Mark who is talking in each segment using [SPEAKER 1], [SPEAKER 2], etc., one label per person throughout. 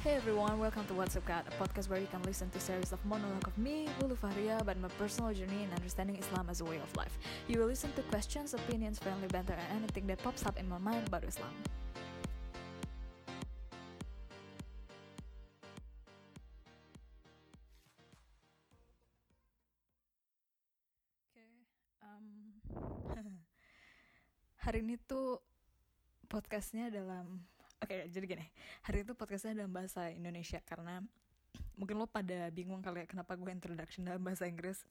[SPEAKER 1] Hey everyone, welcome to What's Up Cat, a podcast where you can listen to series of monologue of me, Bulu Fahria, about my personal journey in understanding Islam as a way of life. You will listen to questions, opinions, friendly banter, and anything that pops up in my mind about Islam. Okay, um, hari ini tuh podcastnya dalam Oke, okay, jadi gini. Hari itu podcastnya dalam bahasa Indonesia karena mungkin lo pada bingung kali ya kenapa gue introduction dalam bahasa Inggris.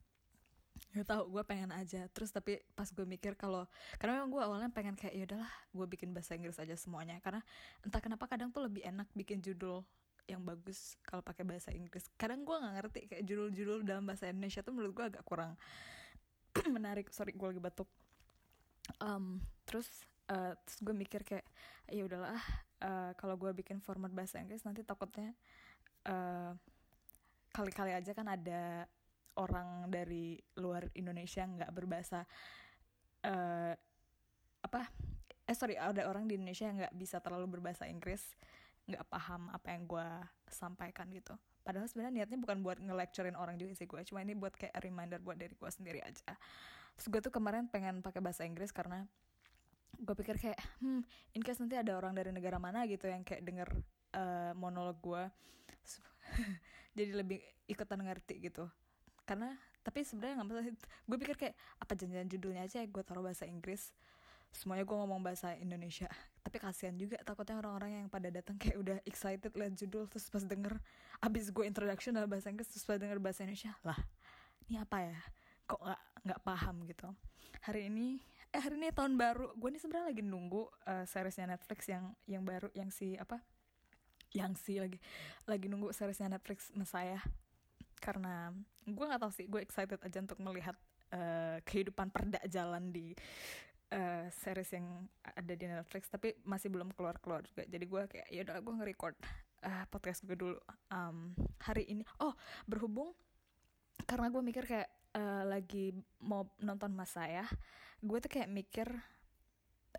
[SPEAKER 1] Gak tau, gue pengen aja. Terus tapi pas gue mikir kalau karena memang gue awalnya pengen kayak ya udahlah, gue bikin bahasa Inggris aja semuanya karena entah kenapa kadang tuh lebih enak bikin judul yang bagus kalau pakai bahasa Inggris. Kadang gue nggak ngerti kayak judul-judul dalam bahasa Indonesia tuh menurut gue agak kurang menarik. Sorry, gue lagi batuk. Um, terus uh, terus gue mikir kayak ya udahlah uh, kalau gue bikin format bahasa Inggris nanti takutnya kali kali-kali aja kan ada orang dari luar Indonesia nggak berbahasa uh, apa eh sorry ada orang di Indonesia yang nggak bisa terlalu berbahasa Inggris nggak paham apa yang gue sampaikan gitu. Padahal sebenarnya niatnya bukan buat nge-lecturein orang juga sih gue cuma ini buat kayak reminder buat dari gue sendiri aja. Terus gue tuh kemarin pengen pakai bahasa Inggris karena gue pikir kayak hmm in case nanti ada orang dari negara mana gitu yang kayak denger uh, monolog gue jadi lebih ikutan ngerti gitu. Karena tapi sebenarnya nggak masalah gue pikir kayak apa janjian judulnya aja gue taruh bahasa Inggris. Semuanya gue ngomong bahasa Indonesia. Tapi kasihan juga takutnya orang-orang yang pada datang kayak udah excited liat judul terus pas denger abis gue introduction dalam bahasa Inggris terus pas denger bahasa Indonesia lah ini apa ya? Kok nggak nggak paham gitu. Hari ini eh hari ini tahun baru. Gue nih sebenarnya lagi nunggu uh, seriesnya Netflix yang yang baru yang si apa yang si lagi lagi nunggu seriesnya Netflix Messiah. Karena gue nggak tahu sih gue excited aja untuk melihat uh, kehidupan perdak jalan di uh, series yang ada di Netflix tapi masih belum keluar keluar juga. Jadi gue kayak ya udah gue nge-record uh, podcast gue dulu um, hari ini. Oh berhubung karena gue mikir kayak uh, lagi mau nonton mas saya gue tuh kayak mikir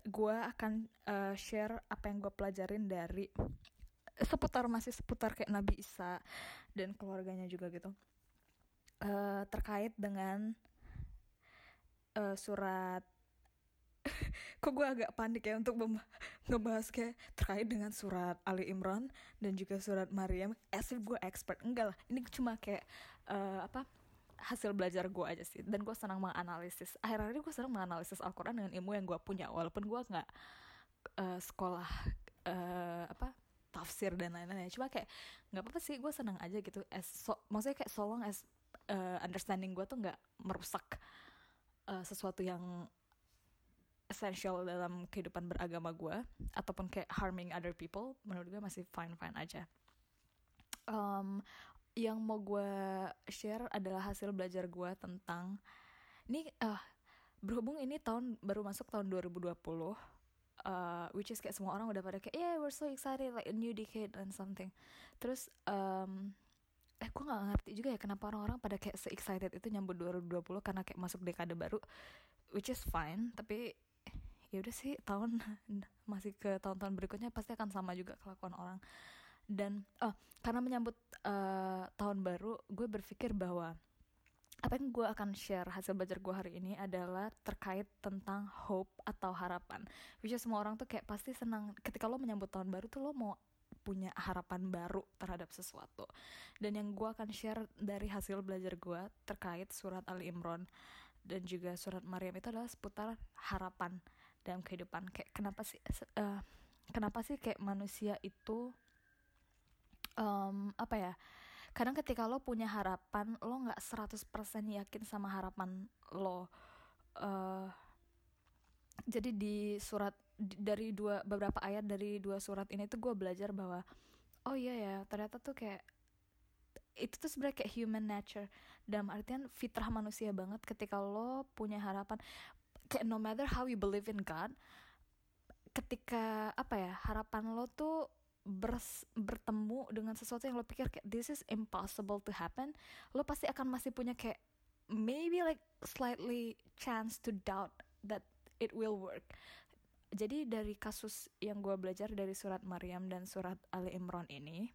[SPEAKER 1] gue akan uh, share apa yang gue pelajarin dari seputar masih seputar kayak Nabi Isa dan keluarganya juga gitu. Uh, terkait dengan uh, surat kok gue agak panik ya untuk ngebahas kayak terkait dengan surat Ali Imran dan juga surat Maryam as if gue expert. Enggak lah ini cuma kayak uh, apa hasil belajar gue aja sih. Dan gue senang menganalisis. Akhir-akhir ini gue senang menganalisis Al-Quran dengan ilmu yang gue punya. Walaupun gue nggak uh, sekolah uh, apa tafsir dan lain-lain. Cuma kayak nggak apa-apa sih gue senang aja gitu. As so, maksudnya kayak so long as uh, understanding gue tuh nggak merusak uh, sesuatu yang essential dalam kehidupan beragama gue ataupun kayak harming other people menurut gue masih fine fine aja. Um, yang mau gue share adalah hasil belajar gue tentang ini uh, berhubung ini tahun baru masuk tahun 2020 uh, which is kayak semua orang udah pada kayak yeah we're so excited like a new decade and something. Terus um, eh gue nggak ngerti juga ya kenapa orang-orang pada kayak se excited itu nyambut 2020 karena kayak masuk dekade baru which is fine tapi ya udah sih tahun masih ke tahun-tahun berikutnya pasti akan sama juga kelakuan orang dan oh karena menyambut uh, tahun baru gue berpikir bahwa apa yang gue akan share hasil belajar gue hari ini adalah terkait tentang hope atau harapan. Is semua orang tuh kayak pasti senang. Ketika lo menyambut tahun baru tuh lo mau punya harapan baru terhadap sesuatu. Dan yang gue akan share dari hasil belajar gue terkait surat Ali Imran dan juga surat Maryam itu adalah seputar harapan dalam kehidupan. Kayak kenapa sih uh, kenapa sih kayak manusia itu um, apa ya kadang ketika lo punya harapan lo nggak 100% yakin sama harapan lo. Uh, jadi di surat dari dua beberapa ayat dari dua surat ini tuh gue belajar bahwa oh iya ya ternyata tuh kayak itu tuh sebenarnya kayak human nature. Dalam artian fitrah manusia banget ketika lo punya harapan. Kayak no matter how you believe in God ketika apa ya harapan lo tuh bers bertemu dengan sesuatu yang lo pikir kayak this is impossible to happen lo pasti akan masih punya kayak maybe like slightly chance to doubt that it will work. Jadi dari kasus yang gue belajar dari surat Maryam dan surat Ali Imran ini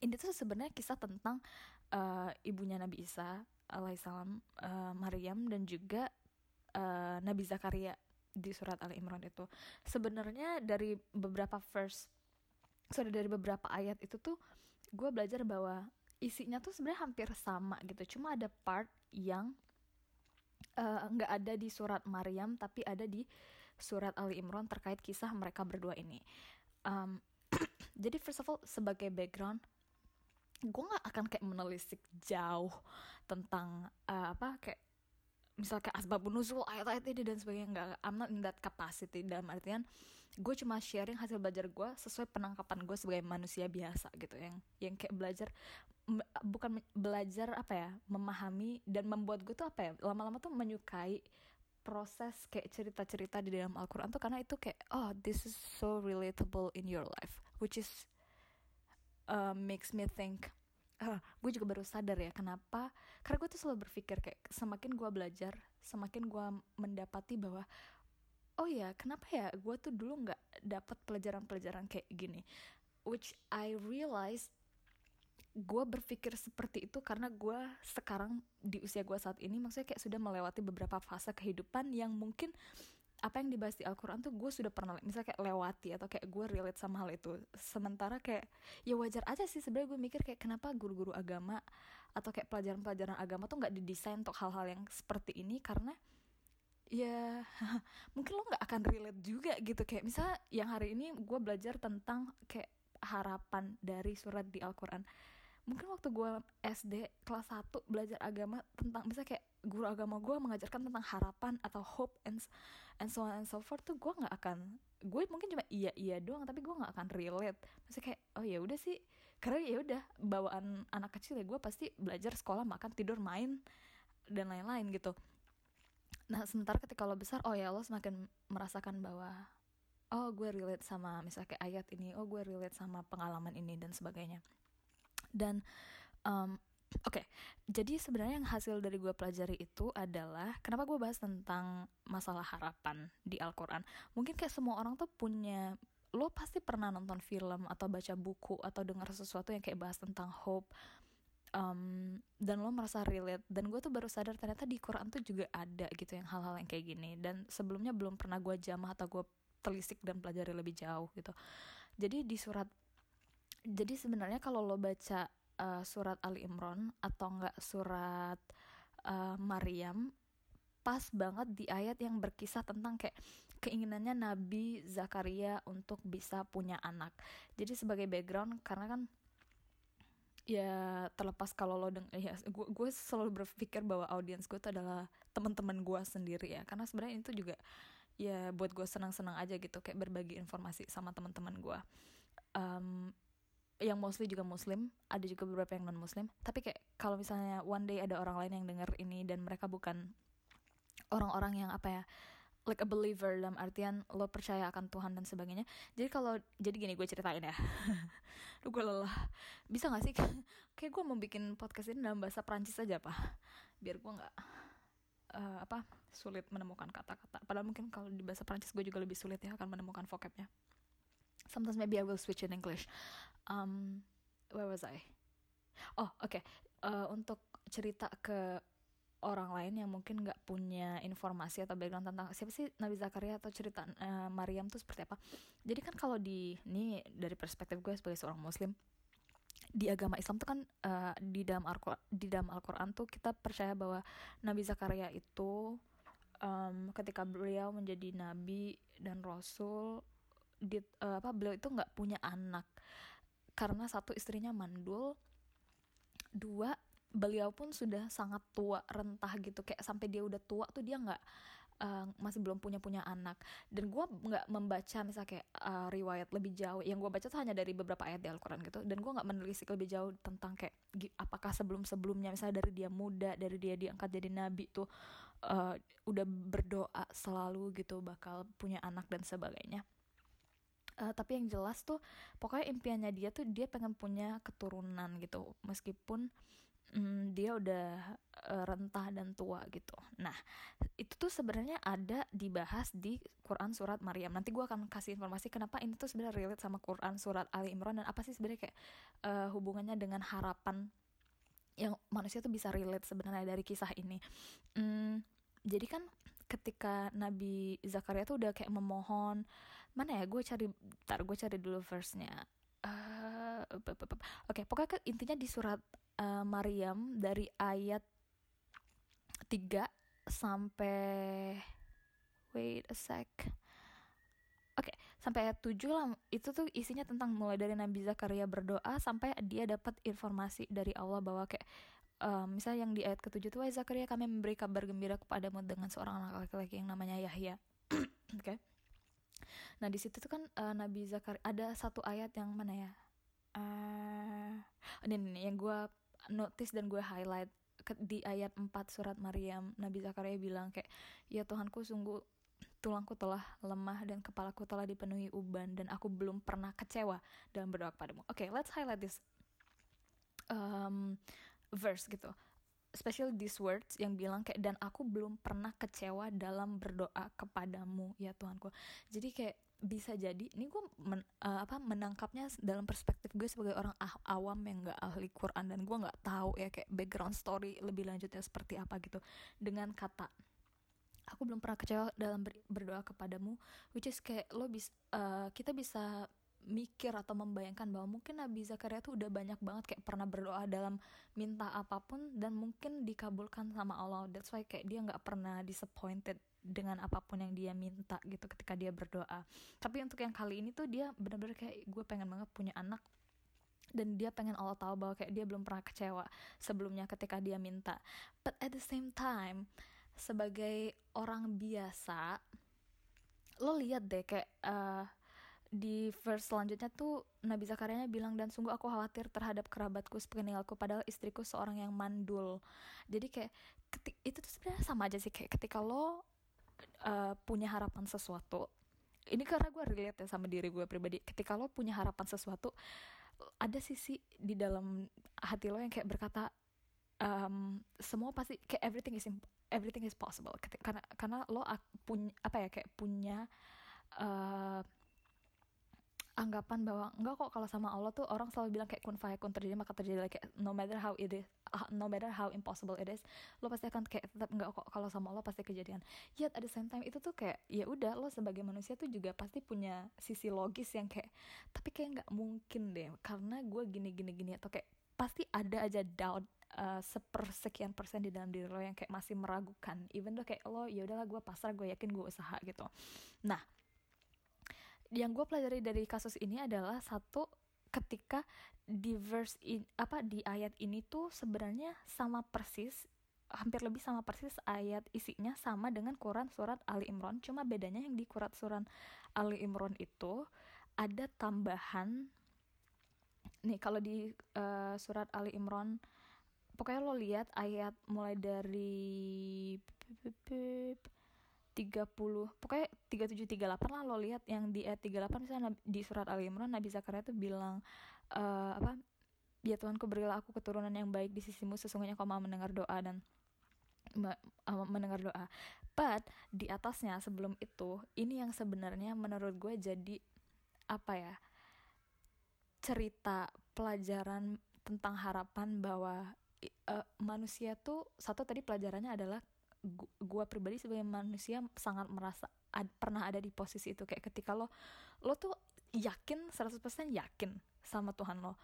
[SPEAKER 1] ini tuh sebenarnya kisah tentang uh, ibunya Nabi Isa alaihissalam uh, Maryam dan juga uh, Nabi Zakaria di surat Al Imran itu. Sebenarnya dari beberapa verse sorry dari beberapa ayat itu tuh gue belajar bahwa isinya tuh sebenarnya hampir sama gitu. Cuma ada part yang nggak uh, ada di surat Maryam tapi ada di surat Ali Imran terkait kisah mereka berdua ini. Um, jadi first of all sebagai background gue nggak akan kayak menelisik jauh tentang uh, apa kayak misal kayak asbab nuzul ayat-ayat ini dan sebagainya nggak I'm not in that capacity. Dalam artian gue cuma sharing hasil belajar gue sesuai penangkapan gue sebagai manusia biasa gitu yang yang kayak belajar bukan belajar apa ya memahami dan membuat gue tuh apa ya lama-lama tuh menyukai proses kayak cerita-cerita di dalam Al-Quran tuh karena itu kayak oh this is so relatable in your life which is uh, makes me think uh, gue juga baru sadar ya kenapa karena gue tuh selalu berpikir kayak semakin gue belajar semakin gue mendapati bahwa oh ya kenapa ya gue tuh dulu nggak dapat pelajaran-pelajaran kayak gini? Which I realize gue berpikir seperti itu karena gue sekarang di usia gue saat ini maksudnya kayak sudah melewati beberapa fase kehidupan yang mungkin apa yang dibahas di Al-Quran tuh gue sudah pernah misalnya kayak lewati atau kayak gue relate sama hal itu. Sementara kayak ya wajar aja sih sebenarnya gue mikir kayak kenapa guru-guru agama atau kayak pelajaran-pelajaran agama tuh nggak didesain untuk hal-hal yang seperti ini karena ya mungkin lo nggak akan relate juga gitu. Kayak misalnya yang hari ini gue belajar tentang kayak harapan dari surat di Al-Quran. Mungkin waktu gue SD kelas 1 belajar agama tentang misalnya kayak guru agama gue mengajarkan tentang harapan atau hope and and so on and so forth tuh gue nggak akan gue mungkin cuma iya iya doang tapi gue nggak akan relate. Maksudnya kayak oh ya udah sih. Karena ya udah bawaan anak kecil ya gue pasti belajar sekolah makan tidur main dan lain-lain gitu. Nah sementara ketika lo besar oh ya lo semakin merasakan bahwa oh gue relate sama misalnya kayak ayat ini oh gue relate sama pengalaman ini dan sebagainya. Dan um, Oke, okay, jadi sebenarnya yang hasil dari gue pelajari itu adalah kenapa gue bahas tentang masalah harapan di Al-Quran. Mungkin kayak semua orang tuh punya, lo pasti pernah nonton film atau baca buku atau dengar sesuatu yang kayak bahas tentang hope, um, dan lo merasa relate. Dan gue tuh baru sadar ternyata di Quran tuh juga ada gitu yang hal-hal yang kayak gini. Dan sebelumnya belum pernah gue jamah atau gue telisik dan pelajari lebih jauh gitu. Jadi di surat jadi sebenarnya kalau lo baca uh, surat Ali Imran atau enggak surat uh, Maryam pas banget di ayat yang berkisah tentang kayak keinginannya Nabi Zakaria untuk bisa punya anak. Jadi sebagai background karena kan ya terlepas kalau lo deng ya gue gue selalu berpikir bahwa audiens gue itu adalah teman-teman gue sendiri ya karena sebenarnya itu juga ya buat gue senang-senang aja gitu kayak berbagi informasi sama teman-teman gue um, yang mostly juga muslim ada juga beberapa yang non muslim tapi kayak kalau misalnya one day ada orang lain yang denger ini dan mereka bukan orang-orang yang apa ya like a believer dalam artian lo percaya akan Tuhan dan sebagainya. Jadi kalau jadi gini gue ceritain ya. Lu gue lelah. Bisa gak sih? Kayak gue mau bikin podcast ini dalam bahasa Prancis aja pak. Biar gue nggak uh, apa sulit menemukan kata-kata. Padahal mungkin kalau di bahasa Prancis gue juga lebih sulit ya akan menemukan vocabnya. Sometimes maybe I will switch in English. Um, where was I? Oh, oke. Okay. Uh, untuk cerita ke orang lain yang mungkin nggak punya informasi atau background tentang siapa sih Nabi Zakaria atau cerita uh, Maryam tuh seperti apa. Jadi kan kalau di ini dari perspektif gue sebagai seorang Muslim di agama Islam tuh kan uh, di dalam Al di dalam Al-Qur'an tuh kita percaya bahwa Nabi Zakaria itu um, ketika beliau menjadi nabi dan rasul di uh, apa beliau itu nggak punya anak karena satu istrinya mandul dua beliau pun sudah sangat tua rentah gitu. Kayak sampai dia udah tua tuh dia nggak uh, masih belum punya punya anak. Dan gue nggak membaca misalnya kayak uh, riwayat lebih jauh. Yang gue baca tuh hanya dari beberapa ayat di Al-Quran gitu. Dan gue nggak menelisik lebih jauh tentang kayak apakah sebelum sebelumnya misalnya dari dia muda dari dia diangkat jadi nabi tuh uh, udah berdoa selalu gitu bakal punya anak dan sebagainya uh, tapi yang jelas tuh pokoknya impiannya dia tuh dia pengen punya keturunan gitu meskipun um, dia udah uh, rentah dan tua gitu. Nah, itu tuh sebenarnya ada dibahas di Quran surat Maryam. Nanti gue akan kasih informasi kenapa ini tuh sebenarnya relate sama Quran surat Ali Imran dan apa sih sebenarnya kayak uh, hubungannya dengan harapan yang manusia tuh bisa relate sebenarnya dari kisah ini. Hmm, jadi kan ketika Nabi Zakaria tuh udah kayak memohon mana ya gue cari tar gue cari dulu verse-nya uh, oke okay, pokoknya intinya di surat uh, Maryam dari ayat 3 sampai wait a sec Oke, okay, sampai ayat 7 lah itu tuh isinya tentang mulai dari Nabi Zakaria berdoa sampai dia dapat informasi dari Allah bahwa kayak um, misalnya yang di ayat ketujuh tuh Zakaria kami memberi kabar gembira kepadamu dengan seorang anak laki-laki yang namanya Yahya. Oke. okay. Nah, di situ tuh kan uh, Nabi Zakaria ada satu ayat yang mana ya? Uh, ini, ini yang gue notice dan gue highlight di ayat 4 surat Maryam Nabi Zakaria bilang kayak ya Tuhanku sungguh tulangku telah lemah dan kepalaku telah dipenuhi uban dan aku belum pernah kecewa dalam berdoa kepadamu. Oke, okay, let's highlight this um, verse gitu. Especially these words yang bilang kayak dan aku belum pernah kecewa dalam berdoa kepadamu ya Tuhanku. Jadi kayak bisa jadi ini gue men, uh, apa menangkapnya dalam perspektif gue sebagai orang ah, awam yang gak ahli Quran dan gue nggak tahu ya kayak background story lebih lanjutnya seperti apa gitu dengan kata aku belum pernah kecewa dalam ber, berdoa kepadamu which is kayak lo bisa uh, kita bisa mikir atau membayangkan bahwa mungkin Nabi Zakaria tuh udah banyak banget kayak pernah berdoa dalam minta apa pun dan mungkin dikabulkan sama Allah. That's why kayak dia nggak pernah disappointed dengan apa pun yang dia minta gitu ketika dia berdoa. Tapi untuk yang kali ini tuh dia bener-bener kayak gue pengen banget punya anak. Dan dia pengen Allah tahu bahwa kayak dia belum pernah kecewa sebelumnya ketika dia minta. But at the same time sebagai orang biasa lo lihat deh kayak uh, di verse selanjutnya tuh Nabi Zakaria bilang dan sungguh aku khawatir terhadap kerabatku sepeninggalku padahal istriku seorang yang mandul. Jadi kayak ketik, itu tuh sebenarnya sama aja sih kayak ketika lo uh, punya harapan sesuatu ini karena gue relate ya sama diri gue pribadi ketika lo punya harapan sesuatu ada sisi di dalam hati lo yang kayak berkata um, semua pasti kayak everything is everything is possible. Karena karena lo punya apa ya kayak punya uh, anggapan bahwa enggak kok kalau sama Allah tuh orang selalu bilang kayak kun fayakun terjadi maka terjadi kayak no matter how it is uh, no matter how impossible it is lo pasti akan kayak tetap enggak kok kalau sama Allah pasti kejadian. Yet at the same time itu tuh kayak ya udah lo sebagai manusia tuh juga pasti punya sisi logis yang kayak tapi kayak nggak mungkin deh karena gue gini gini gini atau kayak pasti ada aja doubt uh, sepersekian persen di dalam diri lo yang kayak masih meragukan. Even though kayak lo ya udahlah gue pasrah gue yakin gue usaha gitu. Nah yang gue pelajari dari kasus ini adalah satu ketika di verse in, apa di ayat ini tuh sebenarnya sama persis hampir lebih sama persis ayat isinya sama dengan Quran surat Ali Imran. Cuma bedanya yang di Quran surat Ali Imran itu ada tambahan nih kalau di uh, surat Ali Imran pokoknya lo lihat ayat mulai dari 30 pokoknya 3738 lah lo lihat yang di ayat 38 misalnya di surat Al Imran Nabi Zakaria tuh bilang uh, apa ya Tuhanku berilah aku keturunan yang baik di sisimu sesungguhnya kau mau mendengar doa dan uh, mendengar doa. But di atasnya sebelum itu ini yang sebenarnya menurut gue jadi apa ya cerita pelajaran tentang harapan bahwa uh, manusia tuh satu tadi pelajarannya adalah gue pribadi sebagai manusia sangat merasa ad, pernah ada di posisi itu. Kayak ketika lo lo tuh yakin 100% yakin sama Tuhan lo.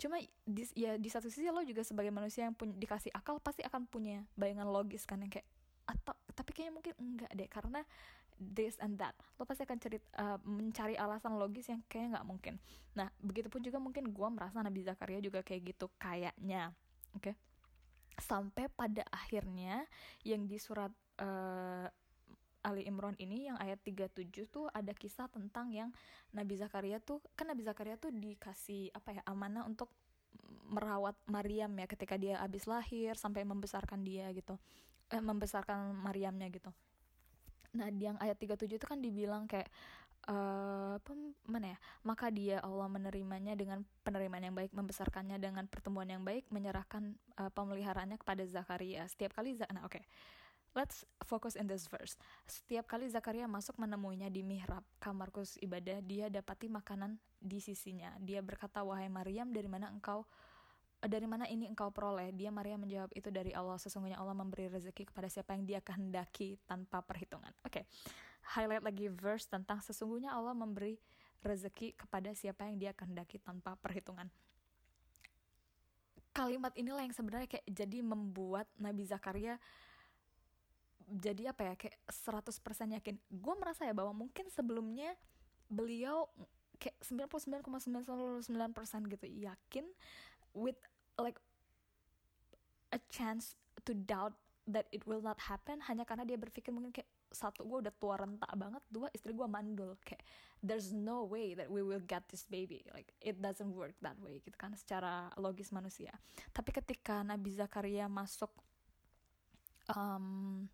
[SPEAKER 1] Cuma di, ya di satu sisi lo juga sebagai manusia yang punya dikasih akal pasti akan punya bayangan logis kan yang kayak atau tapi kayaknya mungkin enggak deh karena this and that. Lo pasti akan cerit uh, mencari alasan logis yang kayaknya nggak mungkin. Nah begitupun juga mungkin gue merasa Nabi Zakaria juga kayak gitu kayaknya. Oke? okay? Sampai pada akhirnya yang di surat uh, Ali Imran ini yang ayat 37 tuh ada kisah tentang yang Nabi Zakaria tuh kan Nabi Zakaria tuh dikasih apa ya amanah untuk merawat Maryam ya ketika dia habis lahir sampai membesarkan dia gitu. Eh, membesarkan Maryamnya gitu. Nah yang ayat 37 itu kan dibilang kayak uh, mana ya maka dia Allah menerimanya dengan penerimaan yang baik membesarkannya dengan pertemuan yang baik menyerahkan uh, pemeliharaannya kepada Zakaria setiap kali nah oke okay. Let's focus in this verse. Setiap kali Zakaria masuk menemuinya di mihrab, kamar khusus ibadah, dia dapati makanan di sisinya. Dia berkata, "Wahai Maryam, dari mana engkau dari mana ini engkau peroleh?" Dia Maria menjawab, "Itu dari Allah. Sesungguhnya Allah memberi rezeki kepada siapa yang Dia kehendaki tanpa perhitungan." Oke. Okay. Highlight lagi verse tentang sesungguhnya Allah memberi rezeki kepada siapa yang Dia kehendaki tanpa perhitungan. Kalimat inilah yang sebenarnya kayak jadi membuat Nabi Zakaria jadi apa ya kayak 100% yakin. Gue merasa ya bahwa mungkin sebelumnya beliau kayak 99,99% gitu yakin with like a chance to doubt that it will not happen hanya karena dia berpikir mungkin kayak satu gue udah tua rentak banget dua istri gue mandul. Kayak there's no way that we will get this baby. Like it doesn't work that way gitu kan secara logis manusia. Tapi ketika Nabi Zakaria masuk um,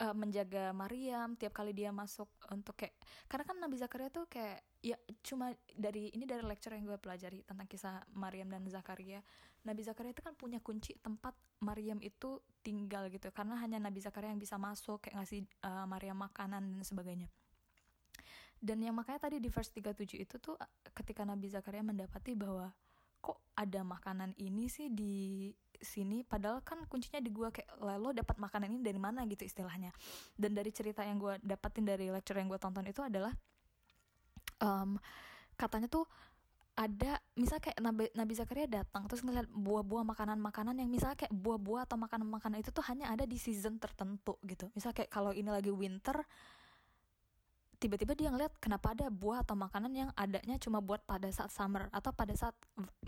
[SPEAKER 1] uh, menjaga Maryam tiap kali dia masuk untuk kayak karena kan Nabi Zakaria tuh kayak ya cuma dari ini dari lecture yang gue pelajari tentang kisah Maryam dan Zakaria Nabi Zakaria itu kan punya kunci tempat Maryam itu tinggal gitu. Karena hanya Nabi Zakaria yang bisa masuk kayak ngasih uh, Maryam makanan dan sebagainya. Dan yang makanya tadi di verse 37 itu tuh ketika Nabi Zakaria mendapati bahwa kok ada makanan ini sih di sini padahal kan kuncinya di gue kayak lo dapat makanan ini dari mana? gitu istilahnya. Dan dari cerita yang gue dapatin dari lecture yang gue tonton itu adalah um, katanya tuh ada misal kayak Nabi, Nabi Zakaria datang terus ngeliat buah-buah makanan-makanan yang misal kayak buah-buah atau makanan-makanan itu tuh hanya ada di season tertentu gitu. Misal kayak kalau ini lagi winter tiba-tiba dia ngeliat kenapa ada buah atau makanan yang adanya cuma buat pada saat summer atau pada saat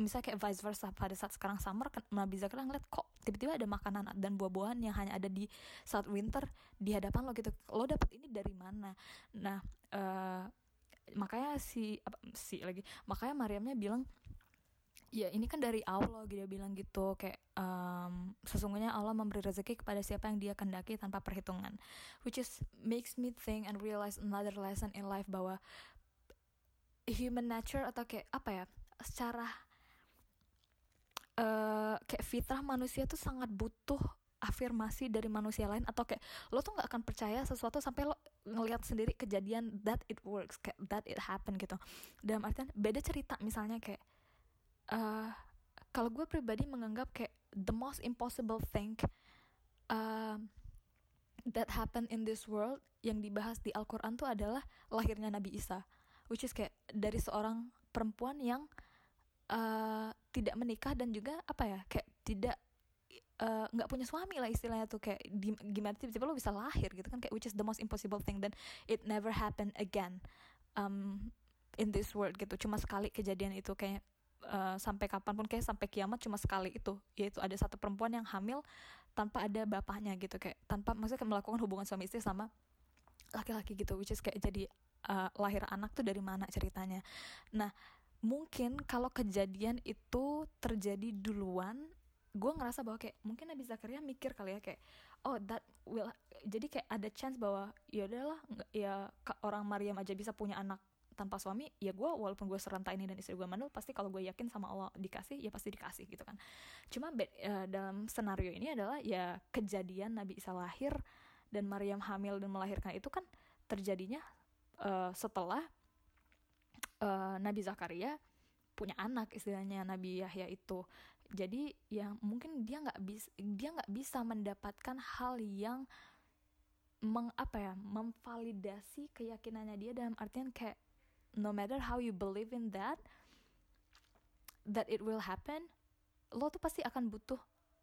[SPEAKER 1] misalnya kayak vice versa pada saat sekarang summer Nabi Zakaria ngeliat kok tiba-tiba ada makanan dan buah-buahan yang hanya ada di saat winter di hadapan lo gitu. Lo dapet ini dari mana? Nah uh, makanya si apa si lagi makanya Mariamnya bilang ya ini kan dari Allah gitu dia bilang gitu kayak um, sesungguhnya Allah memberi rezeki kepada siapa yang dia kendaki tanpa perhitungan. Which is makes me think and realize another lesson in life bahwa human nature atau kayak apa ya secara uh, kayak fitrah manusia tuh sangat butuh afirmasi dari manusia lain atau kayak lo tuh nggak akan percaya sesuatu sampai lo ngelihat sendiri kejadian that it works kayak that it happen gitu. Dalam artian beda cerita misalnya kayak uh, kalau gue pribadi menganggap kayak the most impossible thing uh, that happen in this world yang dibahas di Al-Quran tuh adalah lahirnya Nabi Isa which is kayak dari seorang perempuan yang uh, tidak menikah dan juga apa ya kayak tidak nggak uh, punya suami lah istilahnya tuh kayak di, gimana tiba-tiba lo bisa lahir gitu kan kayak which is the most impossible thing dan it never happen again um, in this world gitu. Cuma sekali kejadian itu kayak uh, sampai kapan pun kayak sampai kiamat cuma sekali itu. Yaitu ada satu perempuan yang hamil tanpa ada bapaknya gitu kayak tanpa maksudnya kayak melakukan hubungan suami istri sama laki-laki gitu which is kayak jadi uh, lahir anak tuh dari mana ceritanya. Nah mungkin kalau kejadian itu terjadi duluan gue ngerasa bahwa kayak mungkin Nabi Zakaria mikir kali ya kayak oh that will jadi kayak ada chance bahwa ya udahlah ya orang Maryam aja bisa punya anak tanpa suami ya gue walaupun gue serentak ini dan istri gue mandul pasti kalau gue yakin sama Allah dikasih ya pasti dikasih gitu kan. Cuma uh, dalam senario ini adalah ya kejadian Nabi Isa lahir dan Maryam hamil dan melahirkan itu kan terjadinya uh, setelah uh, Nabi Zakaria punya anak istilahnya Nabi Yahya itu jadi ya mungkin dia nggak bisa dia nggak bisa mendapatkan hal yang meng apa ya memvalidasi keyakinannya dia dalam artian kayak no matter how you believe in that that it will happen lo tuh pasti akan butuh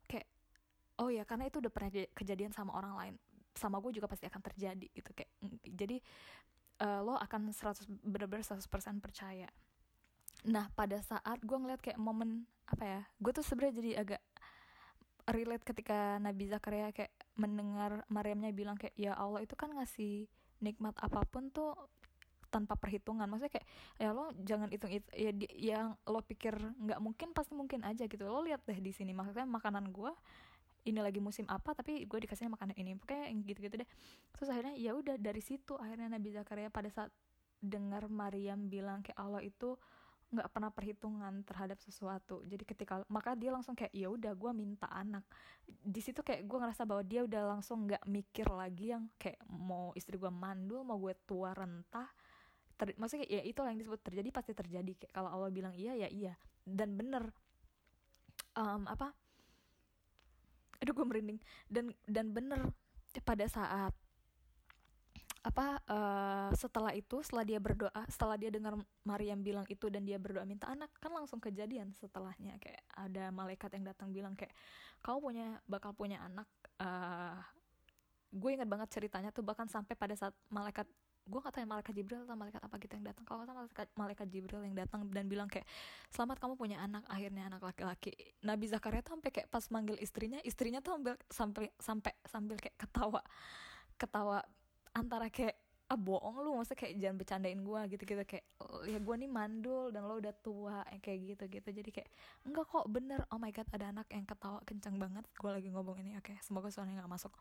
[SPEAKER 1] kayak oh ya karena itu udah pernah kejadian sama orang lain sama gue juga pasti akan terjadi gitu kayak mm, jadi uh, lo akan 100 bener-bener 100% percaya. Nah pada saat gue ngeliat kayak momen apa ya gue tuh sebenarnya jadi agak relate ketika Nabi Zakaria kayak mendengar Maryamnya bilang kayak ya Allah itu kan ngasih nikmat apa pun tuh tanpa perhitungan. Maksudnya kayak ya lo jangan hitung itu ya di, yang lo pikir nggak mungkin pasti mungkin aja gitu. Lo lihat deh di sini maksudnya makanan gue ini lagi musim apa tapi gue dikasihnya makanan ini pokoknya gitu-gitu deh. Terus akhirnya ya udah dari situ akhirnya Nabi Zakaria pada saat dengar Maryam bilang kayak Allah itu nggak pernah perhitungan terhadap sesuatu. Jadi ketika maka dia langsung kayak ya udah gue minta anak. Di situ kayak gue ngerasa bahwa dia udah langsung nggak mikir lagi yang kayak mau istri gue mandul mau gue tua rentah ter, maksudnya ya itu yang disebut terjadi pasti terjadi. Kayak kalau Allah bilang iya ya iya. Dan bener um, apa? Aduh gue merinding. Dan dan bener pada saat apa uh, setelah itu setelah dia berdoa setelah dia dengar Maryam bilang itu dan dia berdoa minta anak kan langsung kejadian setelahnya. Kayak ada malaikat yang datang bilang kayak kau punya bakal punya anak uh, gue ingat banget ceritanya tuh bahkan sampai pada saat malaikat gue kata malaikat Jibril atau malaikat apa gitu yang datang. Kalau kata malaikat malaikat Jibril yang datang dan bilang kayak selamat kamu punya anak akhirnya anak laki-laki. Nabi Zakaria tuh sampai kayak pas manggil istrinya istrinya tuh sampai sampai sambil kayak ketawa ketawa antara kayak ah bohong lu maksudnya kayak jangan bercandain gue gitu gitu. Kayak ya gue nih mandul dan lo udah tua kayak gitu gitu. Jadi kayak enggak kok bener. Oh my god ada anak yang ketawa kencang banget. Gue lagi ngomong ini oke okay, semoga suaranya nggak masuk.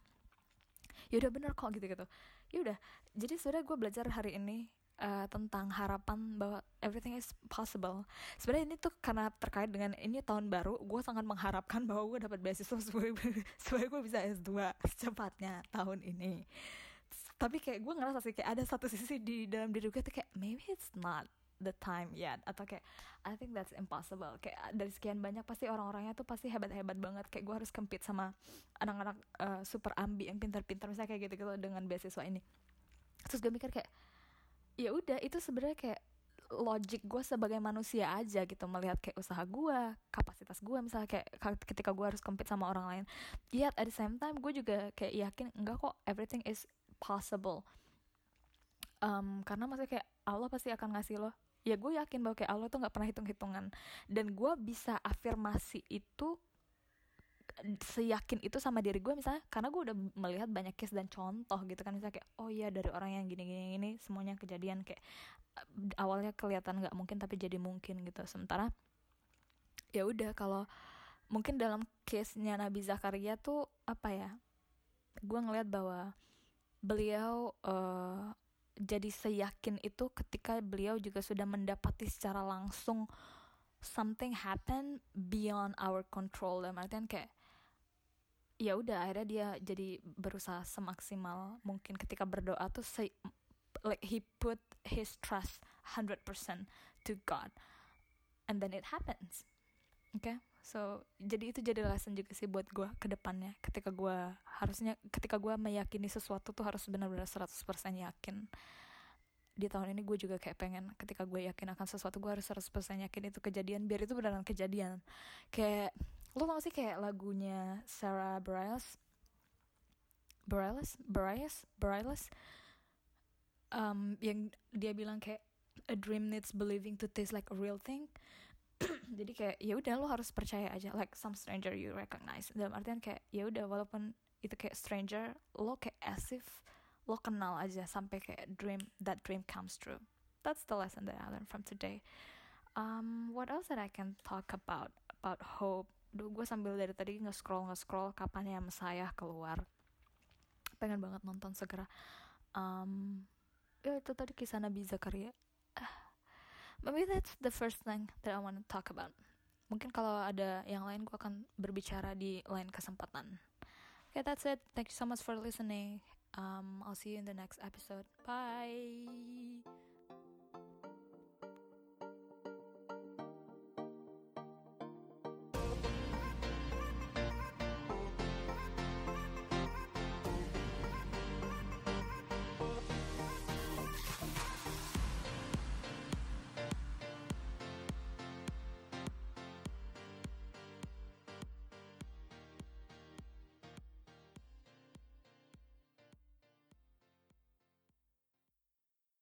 [SPEAKER 1] Ya udah bener kok gitu gitu. Ya udah jadi sudah gue belajar hari ini uh, tentang harapan bahwa everything is possible. Sebenarnya ini tuh karena terkait dengan ini tahun baru, gue sangat mengharapkan bahwa gue dapat beasiswa supaya, supaya gue bisa S2 secepatnya tahun ini tapi kayak gue ngerasa sih kayak ada satu sisi di dalam diri gue tuh kayak maybe it's not the time yet. Atau kayak I think that's impossible. Kayak dari sekian banyak pasti orang-orangnya tuh pasti hebat-hebat banget. Kayak gue harus compete sama anak-anak uh, super ambi yang pintar-pintar misalnya kayak gitu-gitu dengan beasiswa ini. Terus gue mikir kayak ya udah itu sebenarnya kayak logic gue sebagai manusia aja gitu melihat kayak usaha gue kapasitas gue misalnya kayak ketika gue harus compete sama orang lain. Yet at the same time gue juga kayak yakin enggak kok everything is possible um, karena maksudnya kayak Allah pasti akan ngasih lo. Ya gue yakin bahwa kayak Allah tuh nggak pernah hitung hitungan dan gue bisa afirmasi itu seyakin itu sama diri gue misalnya karena gue udah melihat banyak case dan contoh gitu kan. Misalnya kayak oh iya dari orang yang gini gini gini semuanya kejadian kayak awalnya kelihatan nggak mungkin tapi jadi mungkin gitu. Sementara ya udah kalau mungkin dalam case nya Nabi Zakaria tuh apa ya gue ngeliat bahwa beliau uh, jadi seyakin itu ketika beliau juga sudah mendapati secara langsung something happen beyond our control. Dan artian kayak ya udah akhirnya dia jadi berusaha semaksimal mungkin ketika berdoa tuh se like he put his trust 100% to God. And then it happens. Oke okay? So jadi itu jadi lesson juga sih buat gue ke depannya. Ketika gue harusnya ketika gue meyakini sesuatu tuh harus benar-benar 100% yakin. Di tahun ini gue juga kayak pengen ketika gue yakin akan sesuatu gue harus 100% yakin itu kejadian biar itu beneran kejadian. Kayak lo tau sih kayak lagunya Sarah Bareilles? Bareilles? Bareilles? Bareilles? Um, yang dia bilang kayak a dream needs believing to taste like a real thing jadi kayak ya udah lo harus percaya aja like some stranger you recognize. Dalam artian kayak ya udah walaupun itu kayak stranger lo kayak as if lo kenal aja sampai kayak dream that dream comes true. That's the lesson that I learned from today. Um what else that I can talk about about hope? Duh, gue sambil dari tadi nge-scroll nge-scroll kapan ya saya keluar. Pengen banget nonton segera. Um ya itu tadi kisah Nabi Zakaria maybe that's the first thing that I want to talk about. Mungkin kalau ada yang lain gue akan berbicara di lain kesempatan. Okay that's it. Thank you so much for listening. Um I'll see you in the next episode. Bye